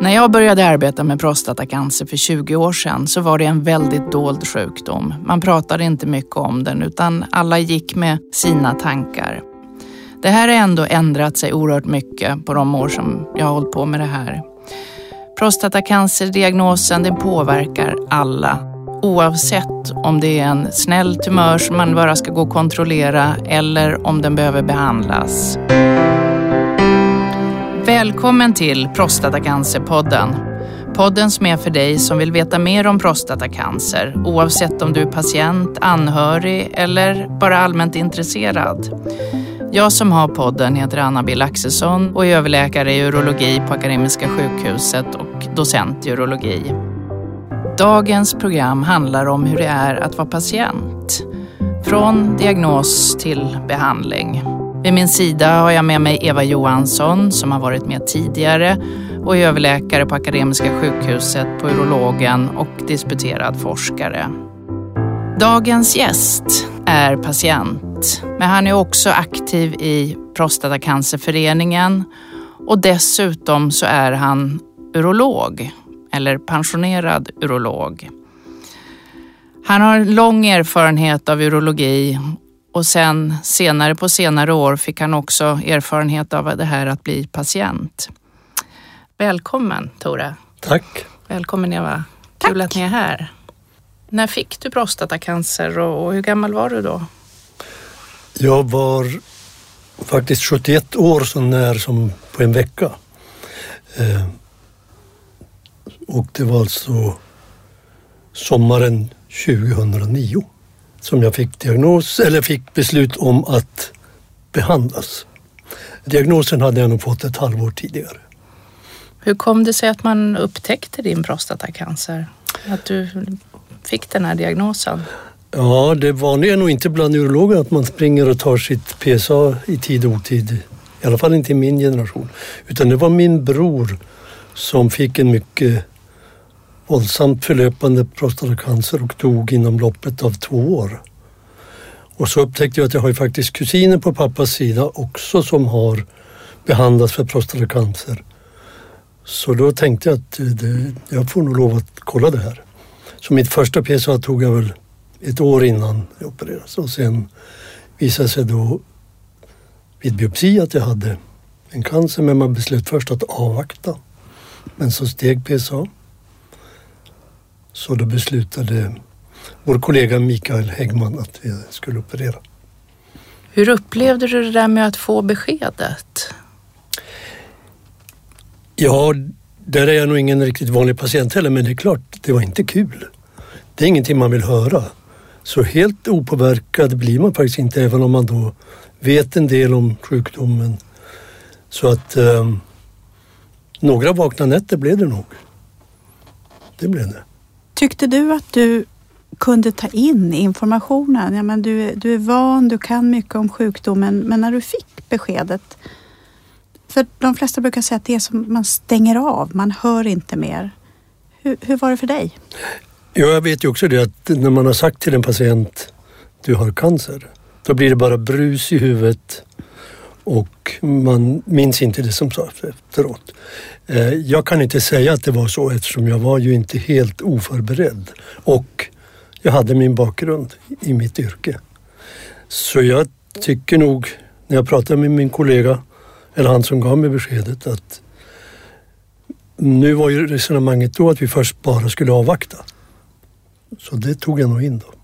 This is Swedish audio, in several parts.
När jag började arbeta med prostatacancer för 20 år sedan så var det en väldigt dold sjukdom. Man pratade inte mycket om den utan alla gick med sina tankar. Det här har ändå ändrat sig oerhört mycket på de år som jag har hållit på med det här. Prostatacancerdiagnosen den påverkar alla oavsett om det är en snäll tumör som man bara ska gå och kontrollera eller om den behöver behandlas. Välkommen till Prostatacancerpodden. Podden som är för dig som vill veta mer om prostatacancer oavsett om du är patient, anhörig eller bara allmänt intresserad. Jag som har podden heter Anna Bill Axelsson och är överläkare i urologi på Akademiska sjukhuset och docent i urologi. Dagens program handlar om hur det är att vara patient. Från diagnos till behandling. Vid min sida har jag med mig Eva Johansson som har varit med tidigare och är överläkare på Akademiska sjukhuset på urologen och disputerad forskare. Dagens gäst är patient, men han är också aktiv i Prostatacancerföreningen och dessutom så är han urolog, eller pensionerad urolog. Han har lång erfarenhet av urologi och sen senare på senare år fick han också erfarenhet av det här att bli patient. Välkommen Tore. Tack. Välkommen Eva. Kul att ni är här. När fick du prostatacancer och hur gammal var du då? Jag var faktiskt 71 år så när som på en vecka. Eh, och det var alltså sommaren 2009 som jag fick diagnos, eller fick beslut om att behandlas. Diagnosen hade jag nog fått ett halvår tidigare. Hur kom det sig att man upptäckte din prostatacancer? Att du fick den här diagnosen? Ja, det vanliga är nog inte bland urologer att man springer och tar sitt PSA i tid och otid. I alla fall inte i min generation. Utan det var min bror som fick en mycket våldsamt förlöpande prostatacancer och dog inom loppet av två år. Och så upptäckte jag att jag har ju faktiskt kusiner på pappas sida också som har behandlats för prostatacancer. Så då tänkte jag att eh, det, jag får nog lov att kolla det här. Så mitt första PSA tog jag väl ett år innan jag opererades och sen visade sig då vid biopsi att jag hade en cancer men man beslöt först att avvakta. Men så steg PSA. Så då beslutade vår kollega Mikael Häggman att vi skulle operera. Hur upplevde du det där med att få beskedet? Ja, där är jag nog ingen riktigt vanlig patient heller, men det är klart, det var inte kul. Det är ingenting man vill höra. Så helt opåverkad blir man faktiskt inte, även om man då vet en del om sjukdomen. Så att eh, några vakna nätter blev det nog. Det blev det. Tyckte du att du kunde ta in informationen? Ja, men du, du är van, du kan mycket om sjukdomen, men när du fick beskedet för de flesta brukar säga att det är som man stänger av, man hör inte mer. Hur, hur var det för dig? Ja, jag vet ju också det att när man har sagt till en patient du har cancer, då blir det bara brus i huvudet och man minns inte det som sades efteråt. Eh, jag kan inte säga att det var så eftersom jag var ju inte helt oförberedd och jag hade min bakgrund i mitt yrke. Så jag tycker nog, när jag pratade med min kollega eller han som gav mig beskedet att nu var ju resonemanget då att vi först bara skulle avvakta. Så det tog jag nog in då.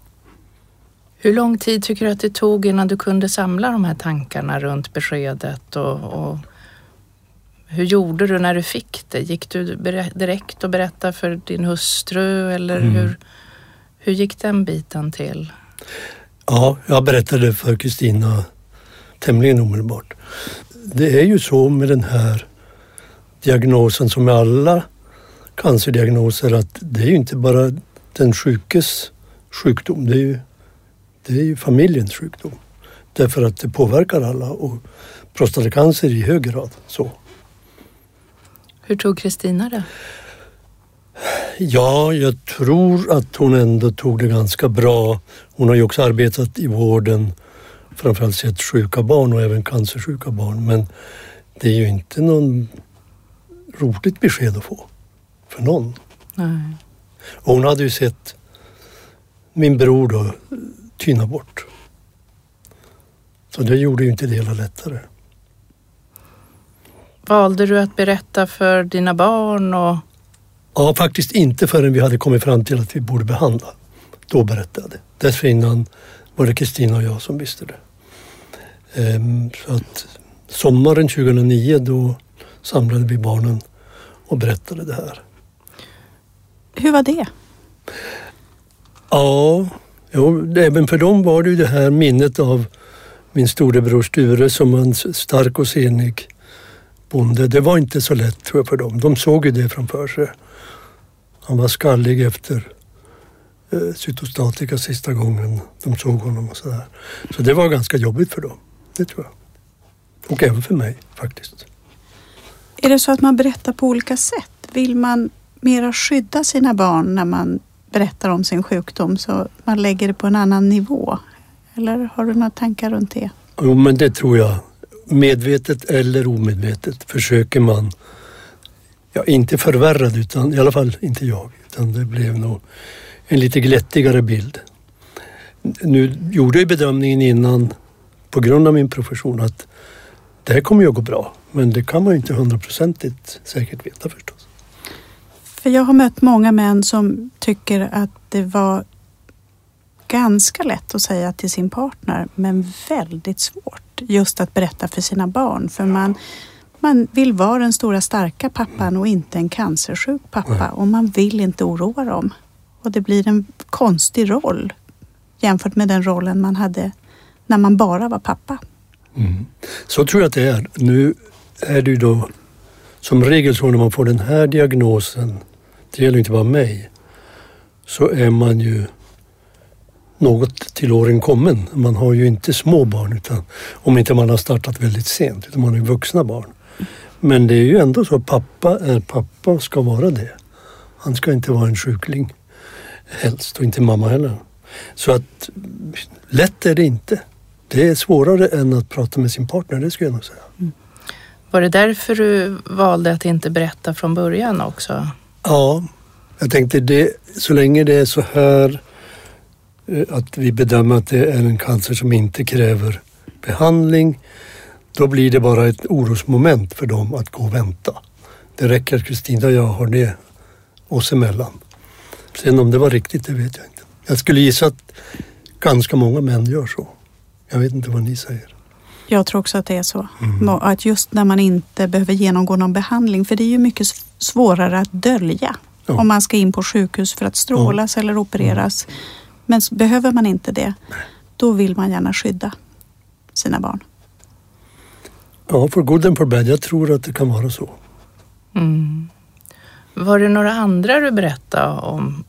Hur lång tid tycker du att det tog innan du kunde samla de här tankarna runt beskedet och, och hur gjorde du när du fick det? Gick du direkt och berättade för din hustru eller mm. hur, hur gick den biten till? Ja, jag berättade för Kristina tämligen omedelbart det är ju så med den här diagnosen som med alla cancerdiagnoser att det är ju inte bara den sjukes sjukdom, det är ju, det är ju familjens sjukdom. Därför att det påverkar alla och prostatacancer i hög grad så. Hur tog Kristina det? Ja, jag tror att hon ändå tog det ganska bra. Hon har ju också arbetat i vården framförallt sett sjuka barn och även cancersjuka barn. Men det är ju inte någon roligt besked att få för någon. Nej. Och hon hade ju sett min bror då tyna bort. Så det gjorde ju inte det hela lättare. Valde du att berätta för dina barn? Och... Ja, faktiskt inte förrän vi hade kommit fram till att vi borde behandla. Då berättade jag det. Dessförinnan var det Kristina och jag som visste det. Ehm, så att sommaren 2009 då samlade vi barnen och berättade det här. Hur var det? Ja, jo, även för dem var det ju det här minnet av min storebror Sture som en stark och senig bonde. Det var inte så lätt tror jag för dem. De såg ju det framför sig. Han var skallig efter eh, cytostatika sista gången de såg honom och sådär. Så det var ganska jobbigt för dem. Det tror jag. Och även för mig faktiskt. Är det så att man berättar på olika sätt? Vill man mera skydda sina barn när man berättar om sin sjukdom så man lägger det på en annan nivå? Eller har du några tankar runt det? Jo, men det tror jag. Medvetet eller omedvetet försöker man, ja inte förvärrad utan i alla fall inte jag, utan det blev nog en lite glättigare bild. Nu gjorde jag bedömningen innan på grund av min profession att det här kommer ju att gå bra. Men det kan man ju inte hundraprocentigt säkert veta förstås. För jag har mött många män som tycker att det var ganska lätt att säga till sin partner men väldigt svårt just att berätta för sina barn. För man, man vill vara den stora starka pappan och inte en cancersjuk pappa och man vill inte oroa dem. Och det blir en konstig roll jämfört med den rollen man hade när man bara var pappa. Mm. Så tror jag att det är. Nu är det ju då som regel så när man får den här diagnosen, det gäller inte bara mig, så är man ju något till åren kommen. Man har ju inte små barn, utan, om inte man har startat väldigt sent, utan man har ju vuxna barn. Men det är ju ändå så att pappa är pappa och ska vara det. Han ska inte vara en sjukling helst och inte mamma heller. Så att lätt är det inte. Det är svårare än att prata med sin partner, det skulle jag nog säga. Mm. Var det därför du valde att inte berätta från början också? Ja, jag tänkte det, så länge det är så här eh, att vi bedömer att det är en cancer som inte kräver behandling, då blir det bara ett orosmoment för dem att gå och vänta. Det räcker att Kristina och jag har det oss emellan. Sen om det var riktigt, det vet jag inte. Jag skulle gissa att ganska många män gör så. Jag vet inte vad ni säger. Jag tror också att det är så. Mm. Att just när man inte behöver genomgå någon behandling, för det är ju mycket svårare att dölja ja. om man ska in på sjukhus för att strålas ja. eller opereras. Mm. Men behöver man inte det, då vill man gärna skydda sina barn. Ja, för good and for bad. Jag tror att det kan vara så. Mm. Var det några andra du berättade om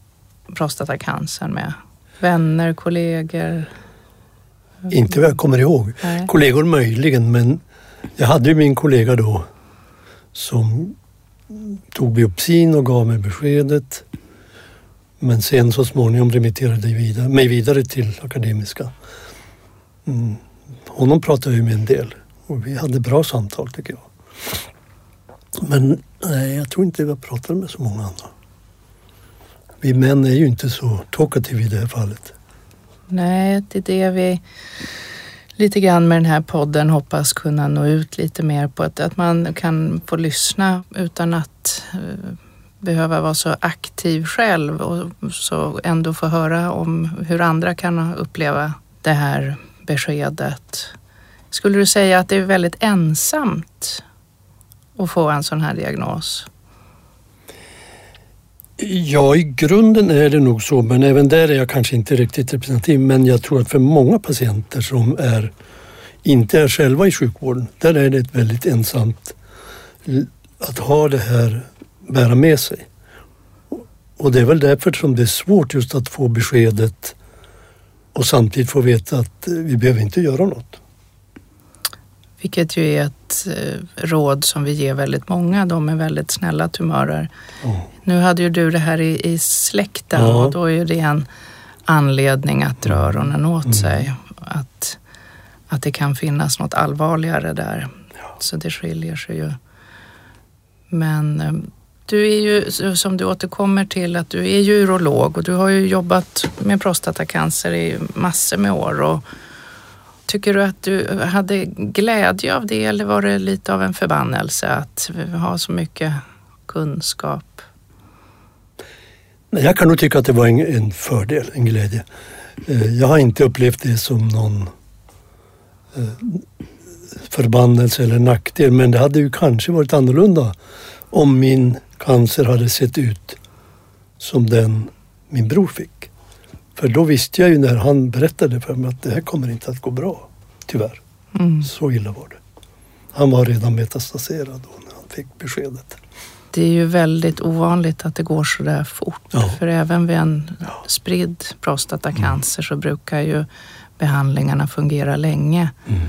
prostatacancern med? Vänner, kollegor? Inte vad jag kommer ihåg. Nej. Kollegor möjligen, men jag hade ju min kollega då som tog biopsin och gav mig beskedet. Men sen så småningom remitterade jag vidare, mig vidare till Akademiska. Mm. Honom pratade jag med en del och vi hade bra samtal tycker jag. Men nej, jag tror inte jag pratade med så många andra. Vi män är ju inte så talkative i det här fallet. Nej, det är det vi lite grann med den här podden hoppas kunna nå ut lite mer på. Att, att man kan få lyssna utan att uh, behöva vara så aktiv själv och så ändå få höra om hur andra kan uppleva det här beskedet. Skulle du säga att det är väldigt ensamt att få en sån här diagnos? Ja, i grunden är det nog så, men även där är jag kanske inte riktigt representativ. Men jag tror att för många patienter som är, inte är själva i sjukvården, där är det väldigt ensamt att ha det här, bära med sig. Och det är väl därför som det är svårt just att få beskedet och samtidigt få veta att eh, vi behöver inte göra något. Vilket ju är ett eh, råd som vi ger väldigt många, de med väldigt snälla tumörer. Oh. Nu hade ju du det här i, i släkten ja. och då är det en anledning att dra öronen åt mm. sig. Att, att det kan finnas något allvarligare där. Ja. Så det skiljer sig ju. Men eh, du är ju, som du återkommer till, att du är ju urolog och du har ju jobbat med prostatacancer i massor med år. Och tycker du att du hade glädje av det eller var det lite av en förbannelse att ha så mycket kunskap? Jag kan nog tycka att det var en, en fördel, en glädje. Eh, jag har inte upplevt det som någon eh, förbannelse eller nackdel men det hade ju kanske varit annorlunda om min cancer hade sett ut som den min bror fick. För då visste jag ju när han berättade för mig att det här kommer inte att gå bra. Tyvärr. Mm. Så illa var det. Han var redan metastaserad då när han fick beskedet. Det är ju väldigt ovanligt att det går så där fort. Ja. För även vid en ja. spridd prostatacancer mm. så brukar ju behandlingarna fungera länge. Mm.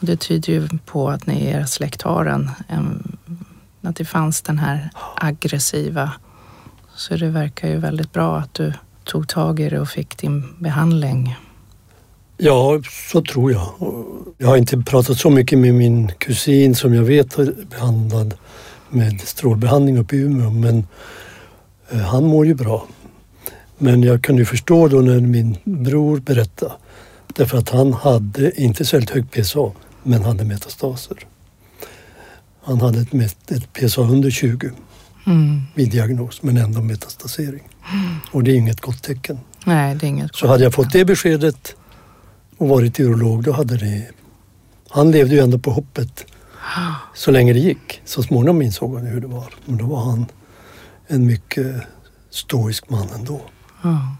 Och det tyder ju på att ni i er släkt har en, en, att det fanns den här aggressiva. Så det verkar ju väldigt bra att du tog tag i det och fick din behandling. Ja, så tror jag. Jag har inte pratat så mycket med min kusin som jag vet är behandlad med strålbehandling uppe i Umeå, men eh, han mår ju bra. Men jag kan ju förstå då när min bror berättade, därför att han hade inte särskilt högt PSA, men hade metastaser. Han hade ett, ett PSA under 20 mm. vid diagnos, men ändå metastasering. Mm. Och det är inget gott tecken. Nej, det är inget Så hade jag fått det beskedet och varit urolog, då hade det... Han levde ju ändå på hoppet så länge det gick. Så småningom insåg han hur det var. Men då var han en mycket stoisk man ändå. Ja.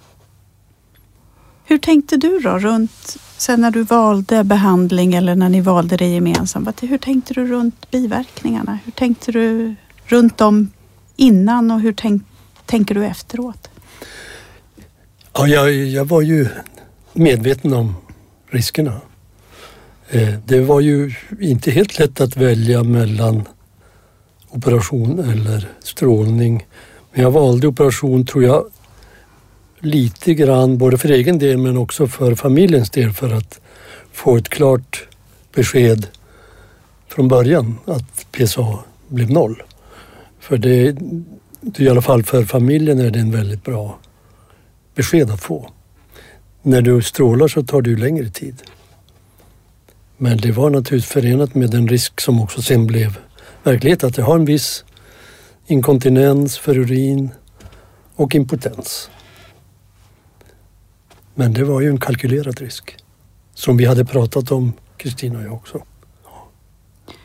Hur tänkte du då runt, sen när du valde behandling eller när ni valde det gemensamt? Hur tänkte du runt biverkningarna? Hur tänkte du runt dem innan och hur tänk, tänker du efteråt? Ja, jag, jag var ju medveten om riskerna. Eh, det var ju inte helt lätt att välja mellan operation eller strålning. Men jag valde operation, tror jag, lite grann både för egen del men också för familjens del för att få ett klart besked från början att PSA blev noll. För det i alla fall för familjen är det en väldigt bra besked att få. När du strålar så tar det ju längre tid. Men det var naturligtvis förenat med den risk som också sen blev verklighet att jag har en viss inkontinens för urin och impotens. Men det var ju en kalkylerad risk som vi hade pratat om, Kristina och jag också.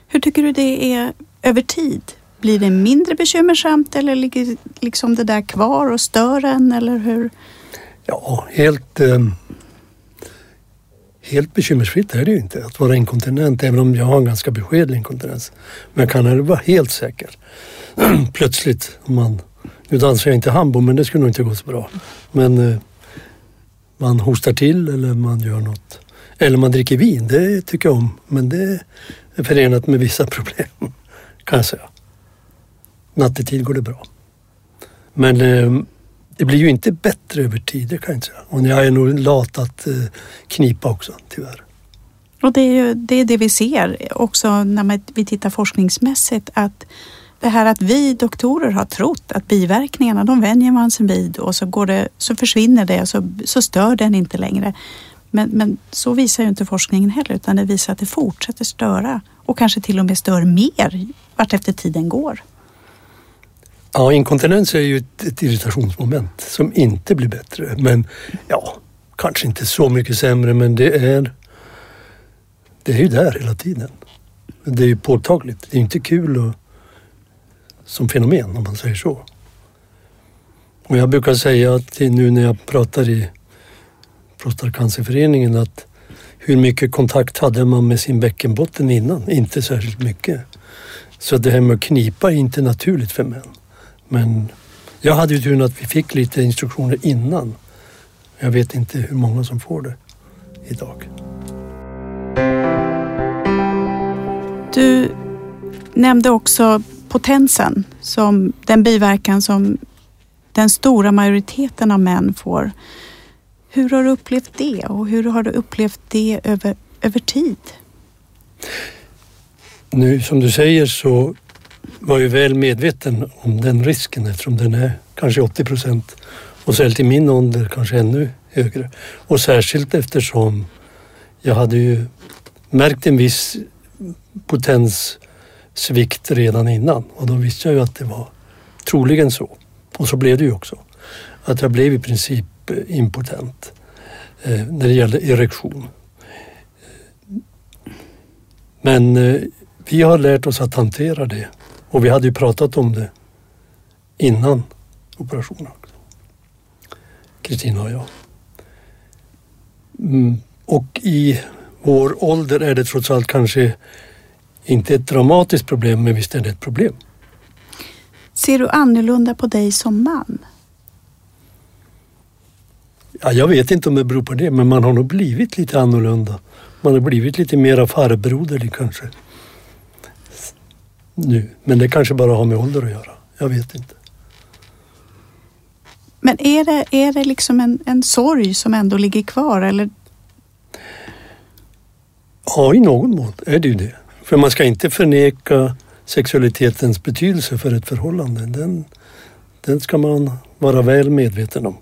Hur tycker du det är över tid? Blir det mindre bekymmersamt eller ligger liksom det där kvar och stör en eller hur? Ja, helt eh, helt bekymmersfritt är det ju inte att vara inkontinent, även om jag har en ganska beskedlig inkontinens. Men jag kan aldrig vara helt säker. Plötsligt, om man... Nu dansar jag inte hambo, men det skulle nog inte gå så bra. Men eh, man hostar till eller man gör något. Eller man dricker vin, det tycker jag om. Men det är förenat med vissa problem, kan jag säga. Nattetid går det bra. Men eh, det blir ju inte bättre över tid, det kan jag inte säga. Och jag är nog lat att eh, knipa också, tyvärr. Och det är ju det, är det vi ser också när vi tittar forskningsmässigt att det här att vi doktorer har trott att biverkningarna, de vänjer man sig vid och så, går det, så försvinner det och så, så stör den inte längre. Men, men så visar ju inte forskningen heller utan det visar att det fortsätter störa och kanske till och med stör mer vart efter tiden går. Ja, inkontinens är ju ett, ett irritationsmoment som inte blir bättre. Men ja, kanske inte så mycket sämre men det är, det är ju där hela tiden. Det är ju påtagligt. Det är inte kul och, som fenomen om man säger så. Och jag brukar säga att nu när jag pratar i Prostatacancerföreningen att hur mycket kontakt hade man med sin bäckenbotten innan? Inte särskilt mycket. Så det här med att knipa är inte naturligt för män. Men jag hade ju turen att vi fick lite instruktioner innan. Jag vet inte hur många som får det idag. Du nämnde också potensen som den biverkan som den stora majoriteten av män får. Hur har du upplevt det och hur har du upplevt det över, över tid? Nu som du säger så var ju väl medveten om den risken eftersom den är kanske 80 procent och särskilt i min ålder kanske ännu högre. Och särskilt eftersom jag hade ju märkt en viss potenssvikt redan innan och då visste jag ju att det var troligen så. Och så blev det ju också. Att jag blev i princip eh, impotent eh, när det gällde erektion. Men eh, vi har lärt oss att hantera det och vi hade ju pratat om det innan operationen. Kristina och jag. Mm. Och i vår ålder är det trots allt kanske inte ett dramatiskt problem, men visst är det ett problem. Ser du annorlunda på dig som man? Ja, jag vet inte om det beror på det, men man har nog blivit lite annorlunda. Man har blivit lite mera farbroderlig kanske. Nu. Men det kanske bara har med ålder att göra. Jag vet inte. Men är det, är det liksom en, en sorg som ändå ligger kvar eller? Ja, i någon mån är det ju det. För man ska inte förneka sexualitetens betydelse för ett förhållande. Den, den ska man vara väl medveten om.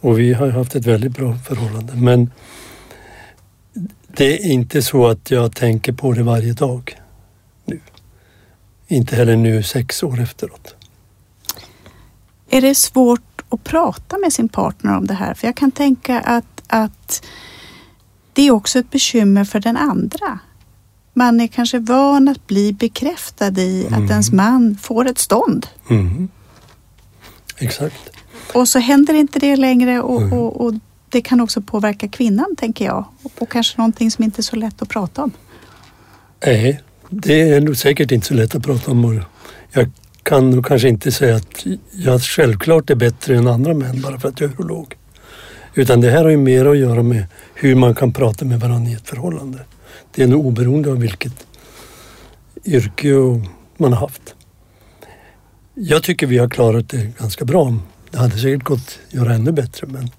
Och vi har haft ett väldigt bra förhållande. Men det är inte så att jag tänker på det varje dag. Inte heller nu sex år efteråt. Är det svårt att prata med sin partner om det här? För jag kan tänka att, att det är också ett bekymmer för den andra. Man är kanske van att bli bekräftad i mm. att ens man får ett stånd. Mm. Exakt. Och så händer inte det längre och, mm. och, och, det kan också påverka kvinnan, tänker jag. Och, och kanske någonting som inte är så lätt att prata om. Nej, det är nog säkert inte så lätt att prata om. Jag kan nog kanske inte säga att jag självklart är bättre än andra män bara för att jag är urolog. Utan det här har ju mer att göra med hur man kan prata med varandra i ett förhållande. Det är nog oberoende av vilket yrke man har haft. Jag tycker vi har klarat det ganska bra. Det hade säkert gått att göra ännu bättre men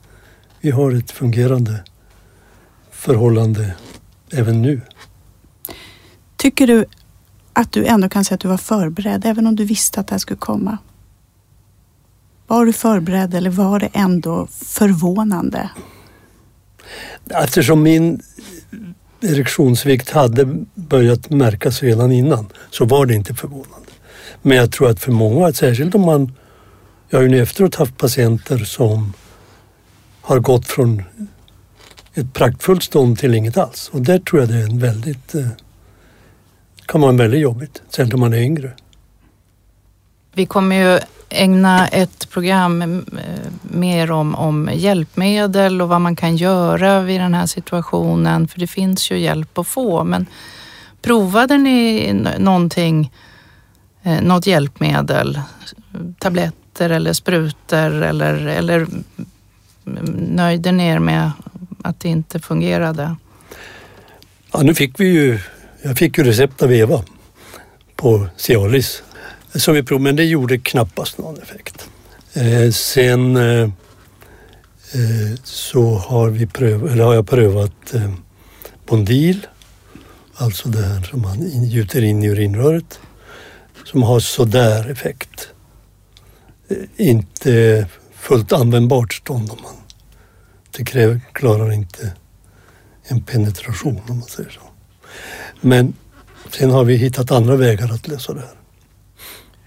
vi har ett fungerande förhållande även nu. Tycker du att du ändå kan säga att du var förberedd även om du visste att det här skulle komma? Var du förberedd eller var det ändå förvånande? Eftersom min erektionsvikt hade börjat märkas redan innan så var det inte förvånande. Men jag tror att för många, särskilt om man... Jag har ju nu efteråt haft patienter som har gått från ett praktfullt stånd till inget alls. Och där tror jag det är en väldigt... Eh, kan vara väldigt jobbigt, särskilt om man är yngre. Vi kommer ju ägna ett program eh, mer om, om hjälpmedel och vad man kan göra vid den här situationen. För det finns ju hjälp att få. Men provade ni någonting, eh, något hjälpmedel? Tabletter eller sprutor eller, eller nöjde ni er med att det inte fungerade? Ja, nu fick vi ju, jag fick ju recept av Eva på Cialis som vi provade, men det gjorde knappast någon effekt. Eh, sen eh, eh, så har, vi pröv, eller har jag prövat eh, Bondil, alltså det här som man gjuter in i urinröret, som har sådär effekt. Eh, inte fullt användbart stånd om man det kräver, klarar inte en penetration om man säger så. Men sen har vi hittat andra vägar att lösa det här.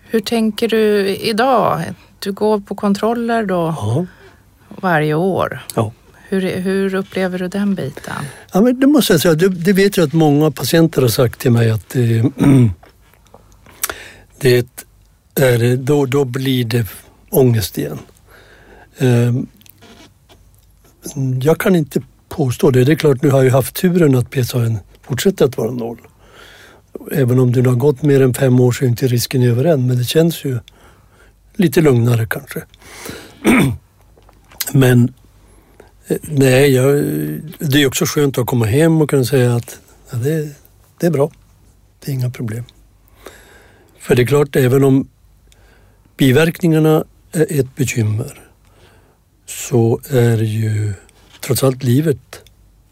Hur tänker du idag? Du går på kontroller då ja. varje år. Ja. Hur, hur upplever du den biten? Ja, men det måste jag säga, det, det vet jag att många patienter har sagt till mig att det, det är, då, då blir det ångest igen. Ehm, jag kan inte påstå det. Det är klart, nu har jag haft turen att PSA fortsätter att vara noll. Även om det har gått mer än fem år så är inte risken över än, men det känns ju lite lugnare kanske. men eh, nej, jag, det är också skönt att komma hem och kunna säga att ja, det, det är bra. Det är inga problem. För det är klart, även om biverkningarna är ett bekymmer så är ju trots allt livet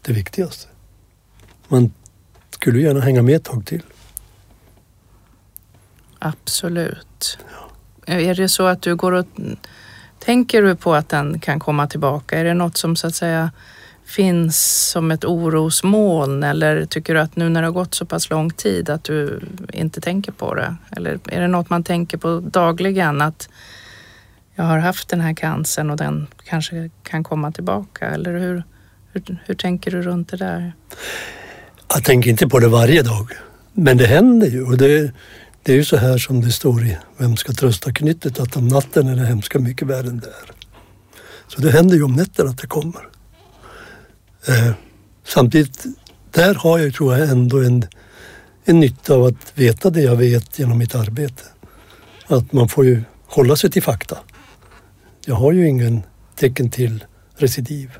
det viktigaste. Man skulle gärna hänga med ett tag till. Absolut. Är det så att du går och tänker du på att den kan komma tillbaka? Är det något som så att säga finns som ett orosmoln eller tycker du att nu när det har gått så pass lång tid att du inte tänker på det? Eller är det något man tänker på dagligen att jag har haft den här cancern och den kanske kan komma tillbaka? Eller hur, hur, hur tänker du runt det där? Jag tänker inte på det varje dag, men det händer ju. Och det, det är ju så här som det står i Vem ska trösta knyttet att om natten är det hemska mycket värre än det är. Så det händer ju om nätterna att det kommer. Eh, samtidigt, där har jag tror jag ändå en, en nytta av att veta det jag vet genom mitt arbete. Att man får ju hålla sig till fakta. Jag har ju ingen tecken till recidiv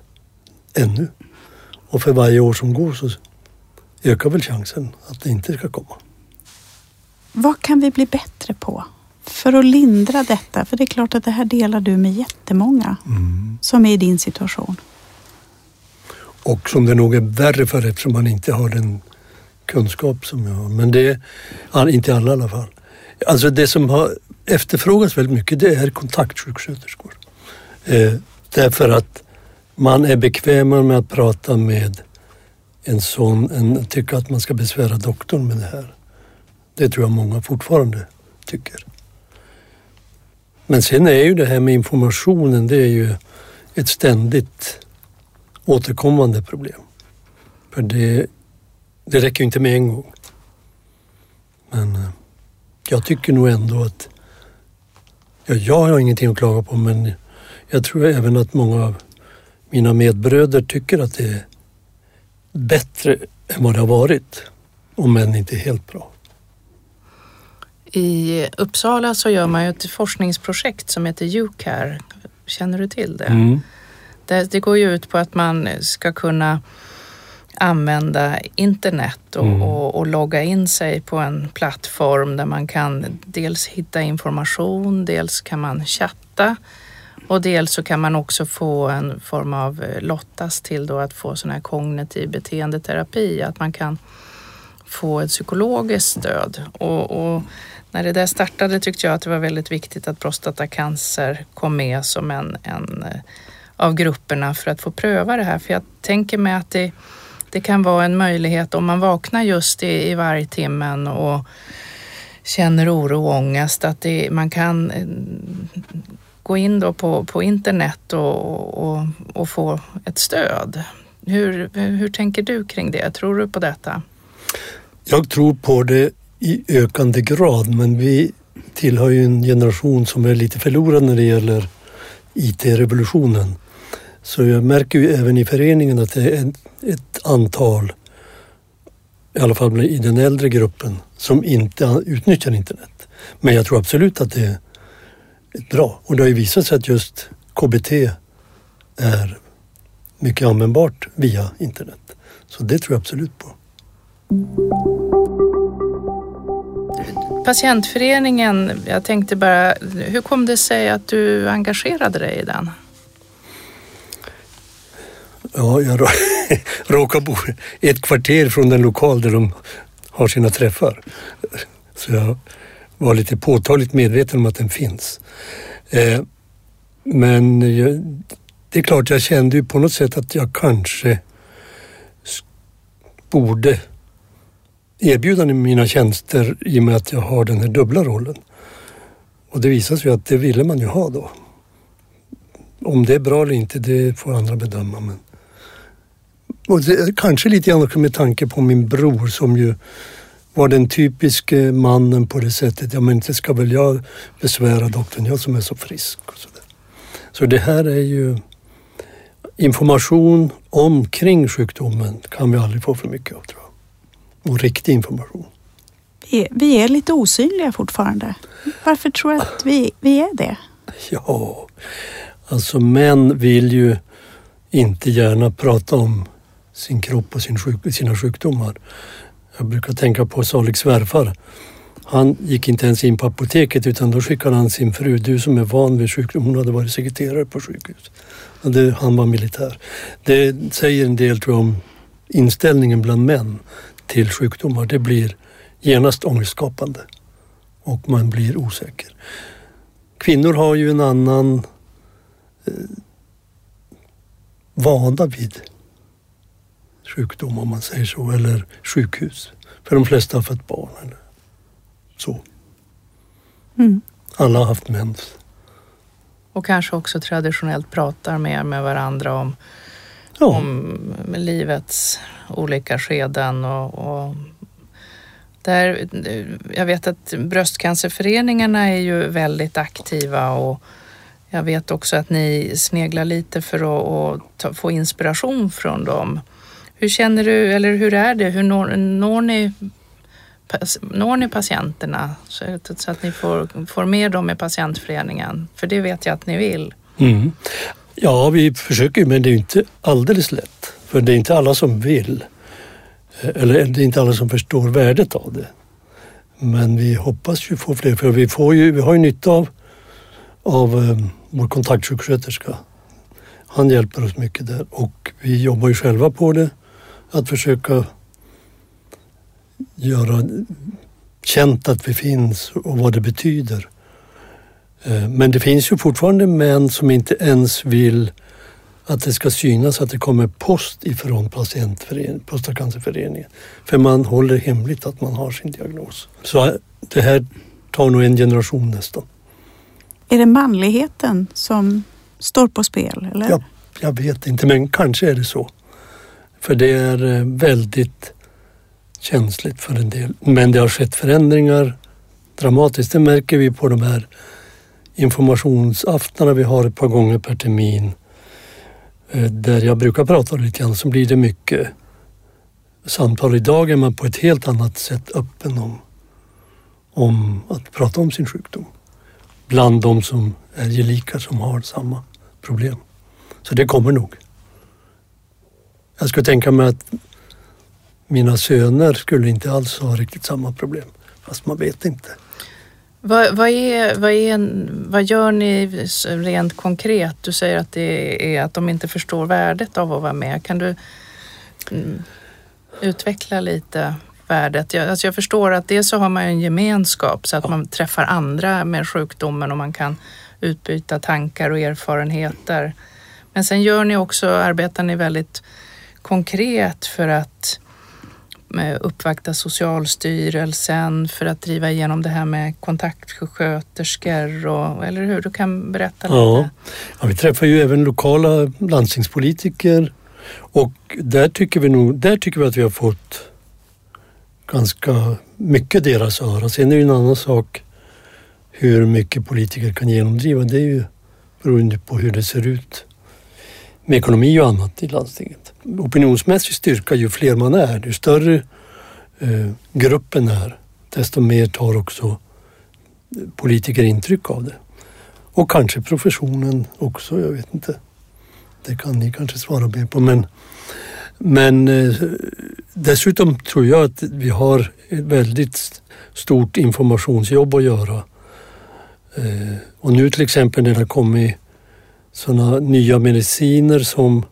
ännu. Och för varje år som går så ökar väl chansen att det inte ska komma. Vad kan vi bli bättre på för att lindra detta? För det är klart att det här delar du med jättemånga mm. som är i din situation. Och som det nog är värre för eftersom man inte har den kunskap som jag har. Men det är inte alla i alla fall. Alltså det som har efterfrågats väldigt mycket det är kontaktsjuksköterskor. Eh, därför att man är bekvämare med att prata med en sån en, tycka att man ska besvära doktorn med det här. Det tror jag många fortfarande tycker. Men sen är ju det här med informationen, det är ju ett ständigt återkommande problem. För det, det räcker ju inte med en gång. Men eh, jag tycker nog ändå att, ja, jag har ingenting att klaga på men jag tror även att många av mina medbröder tycker att det är bättre än vad det har varit. Om än inte helt bra. I Uppsala så gör man ju ett forskningsprojekt som heter UCARE. Känner du till det? Mm. Det, det går ju ut på att man ska kunna använda internet och, mm. och, och, logga in sig på en plattform där man kan dels hitta information, dels kan man chatta och dels så kan man också få en form av eh, lottas till då att få sån här kognitiv beteendeterapi, att man kan få ett psykologiskt stöd. Och, och, när det där startade tyckte jag att det var väldigt viktigt att prostatacancer kom med som en, en eh, av grupperna för att få pröva det här. För jag tänker mig att det, det kan vara en möjlighet om man vaknar just i, i vargtimmen och känner oro och ångest att det, man kan eh, gå in då på, på internet och, och, och få ett stöd. Hur, hur tänker du kring det? Tror du på detta? Jag tror på det i ökande grad men vi tillhör ju en generation som är lite förlorad när det gäller IT-revolutionen. Så jag märker ju även i föreningen att det är ett antal, i alla fall i den äldre gruppen, som inte utnyttjar internet. Men jag tror absolut att det är bra. Och det har ju visat sig att just KBT är mycket användbart via internet. Så det tror jag absolut på. Patientföreningen, jag tänkte bara, hur kom det sig att du engagerade dig i den? Ja, jag råkar bo ett kvarter från den lokal där de har sina träffar. Så jag var lite påtagligt medveten om att den finns. Eh, men det är klart, jag kände ju på något sätt att jag kanske borde erbjuda mina tjänster i och med att jag har den här dubbla rollen. Och det visade sig att det ville man ju ha då. Om det är bra eller inte, det får andra bedöma. Men... Och det, kanske lite grann med tanke på min bror som ju var den typiske mannen på det sättet. Ja, men inte ska väl jag besvära doktorn, jag som är så frisk. Och så, där. så det här är ju information omkring sjukdomen kan vi aldrig få för mycket av tror jag. Och riktig information. Vi är, vi är lite osynliga fortfarande. Varför tror du att vi, vi är det? Ja, alltså män vill ju inte gärna prata om sin kropp och sin sjuk, sina sjukdomar. Jag brukar tänka på Saliks svärfar. Han gick inte ens in på apoteket utan då skickade han sin fru, du som är van vid sjukdom, hon hade varit sekreterare på sjukhus. Han var militär. Det säger en del tror jag om inställningen bland män till sjukdomar. Det blir genast ångestskapande och man blir osäker. Kvinnor har ju en annan eh, vana vid sjukdom om man säger så, eller sjukhus. För de flesta har fått barn eller så. Mm. Alla har haft mens. Och kanske också traditionellt pratar mer med varandra om, Ja, om livets olika skeden och, och där, jag vet att bröstcancerföreningarna är ju väldigt aktiva och jag vet också att ni sneglar lite för att, att ta, få inspiration från dem. Hur känner du, eller hur är det? Hur når, når, ni, når ni patienterna så, att- ni får, får med dem i patientföreningen? För det vet jag att ni vill. mm. ja vi försöker ju men det är ju inte alldeles lätt. För det är inte alla som vill. Eh, eller det är inte alla som förstår värdet av det. Men vi hoppas ju få fler, för vi, får ju, vi har ju nytta av, av um, vår kontaktsjuksköterska. Han hjälper oss mycket där och vi jobbar ju själva på det. Att försöka göra känt att vi finns och vad det betyder. Eh, Men det finns ju fortfarande män som inte ens vill att det ska synas att det kommer post ifrån Prostatacancerföreningen. För man håller hemligt att man har sin diagnos. Så det här tar nog en generation nästan. Är det manligheten som står på spel? Eller? Ja, jag vet inte, men kanske är det så. För det är eh, väldigt känsligt för en del. Men det har skett förändringar dramatiskt. Det märker vi på de här informationsaftnarna vi har ett par gånger per termin. Eh, där jag brukar prata lite grann så blir det mycket samtal. Idag är man på ett helt annat sätt öppen om, om att prata om sin sjukdom. Bland de som är gelikar som har samma problem. Så det kommer nog. Jag skulle tänka mig att mina söner skulle inte alls ha riktigt samma problem. Fast man vet inte. Vad, vad, är, vad, är, vad gör ni rent konkret? Du säger att det är att de inte förstår värdet av att vara med. Kan du mm, utveckla lite värdet? Jag, alltså jag förstår att dels så har man ju en gemenskap så att man träffar andra med sjukdomen och man kan utbyta tankar och erfarenheter. Men sen gör ni också, arbetar ni väldigt konkret för att eh, uppvakta Socialstyrelsen för att driva igenom det här med kontaktsjuksköterskor och, eller hur? Du kan berätta Ja. lite. Ja, vi träffar ju även lokala landstingspolitiker och där tycker vi nog, där tycker vi att vi har fått ganska mycket deras öra. Sen är det en annan sak hur mycket politiker kan genomdriva. Det är ju beroende på hur det ser ut med ekonomi och annat i landstinget. Opinionsmässig styrka, ju fler man är, ju större eh, gruppen är, desto mer tar också politiker intryck av det. Och kanske professionen också, jag vet inte. Det kan ni kanske svara mer på. Men, men eh, dessutom tror jag att vi har ett väldigt stort informationsjobb att göra. Eh, och nu till exempel när det har kommit sådana nya mediciner som,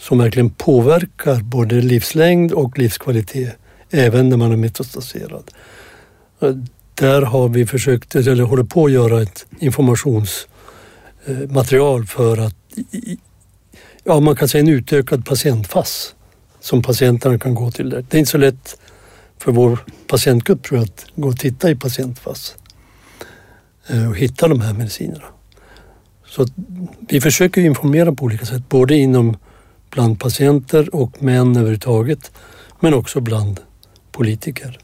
som verkligen påverkar både livslängd och livskvalitet, även när man är metastaserad. Där har vi försökt, eller håller på att göra ett informationsmaterial för att, ja man kan säga en utökad patientfass som patienterna kan gå till. Där. Det är inte så lätt för vår patientgrupp tror jag att gå och titta i patientfass eh, och hitta de här medicinerna. Så vi försöker informera på olika sätt, både inom bland patienter och män överhuvudtaget, men också bland politiker.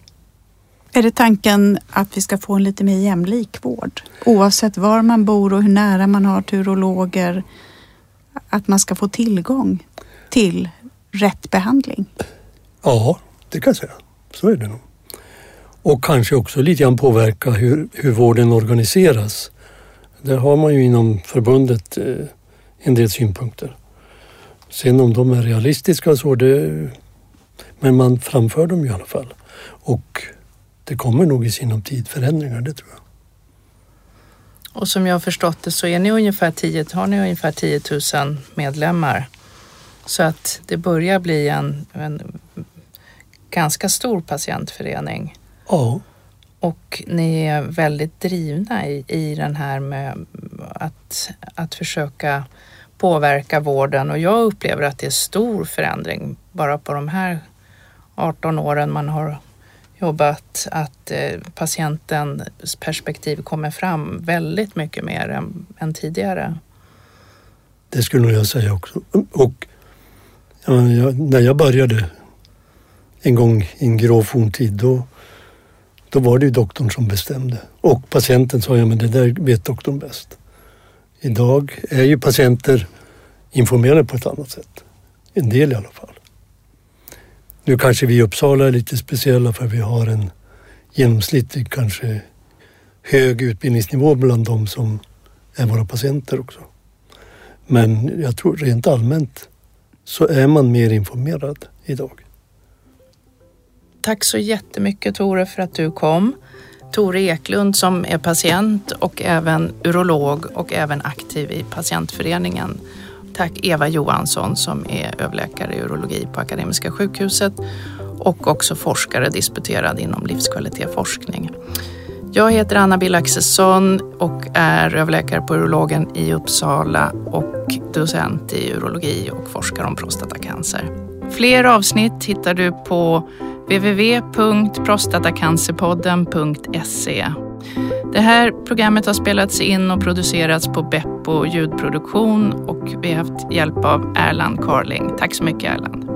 Är det tanken att vi ska få en lite mer jämlik vård? Oavsett var man bor och hur nära man har till urologer. Att man ska få tillgång till rätt behandling. Ja, det kan jag säga. Så är det nog. Och kanske också lite grann påverka hur, hur vården organiseras. Där har man ju inom förbundet eh, en del synpunkter. Sen om de är realistiska så, det, men man framför dem i alla fall. Och det kommer nog i sinom tid förändringar, det tror jag. Och som jag har förstått det så är ni ungefär 10, har ni ungefär 10 000 medlemmar. Så att det börjar bli en, en ganska stor patientförening. Ja, Och ni är väldigt drivna i, i den här med att, att försöka påverka vården och jag upplever att det är stor förändring bara på de här 18 åren man har jobbat att eh, patientens perspektiv kommer fram väldigt mycket mer än, än tidigare. Det skulle nog jag säga också. Och ja, jag, när jag började en gång i en grå forntid då, då var det ju doktorn som bestämde. Och patienten sa, ja men det där vet doktorn bäst. Idag är ju patienter informerade på ett annat sätt. En del i alla fall. Nu kanske vi i Uppsala är lite speciella för vi har en genomsnittlig kanske hög utbildningsnivå bland de som är våra patienter också. Men jag tror rent allmänt så är man mer informerad idag. Tack så jättemycket Tore för att du kom. Tore Eklund som är patient och även urolog och även aktiv i patientföreningen. Tack Eva Johansson som är överläkare i urologi på Akademiska sjukhuset och också forskare disputerad inom livskvalitetsforskning. Jag heter Anna Bill Axelsson och är överläkare på urologen i Uppsala och docent i urologi och forskar om prostatacancer. Fler avsnitt hittar du på www.prostatacancerpodden.se. Det här programmet har spelats in och producerats på Beppo ljudproduktion och vi har haft hjälp av Erland Carling. Tack så mycket Erland.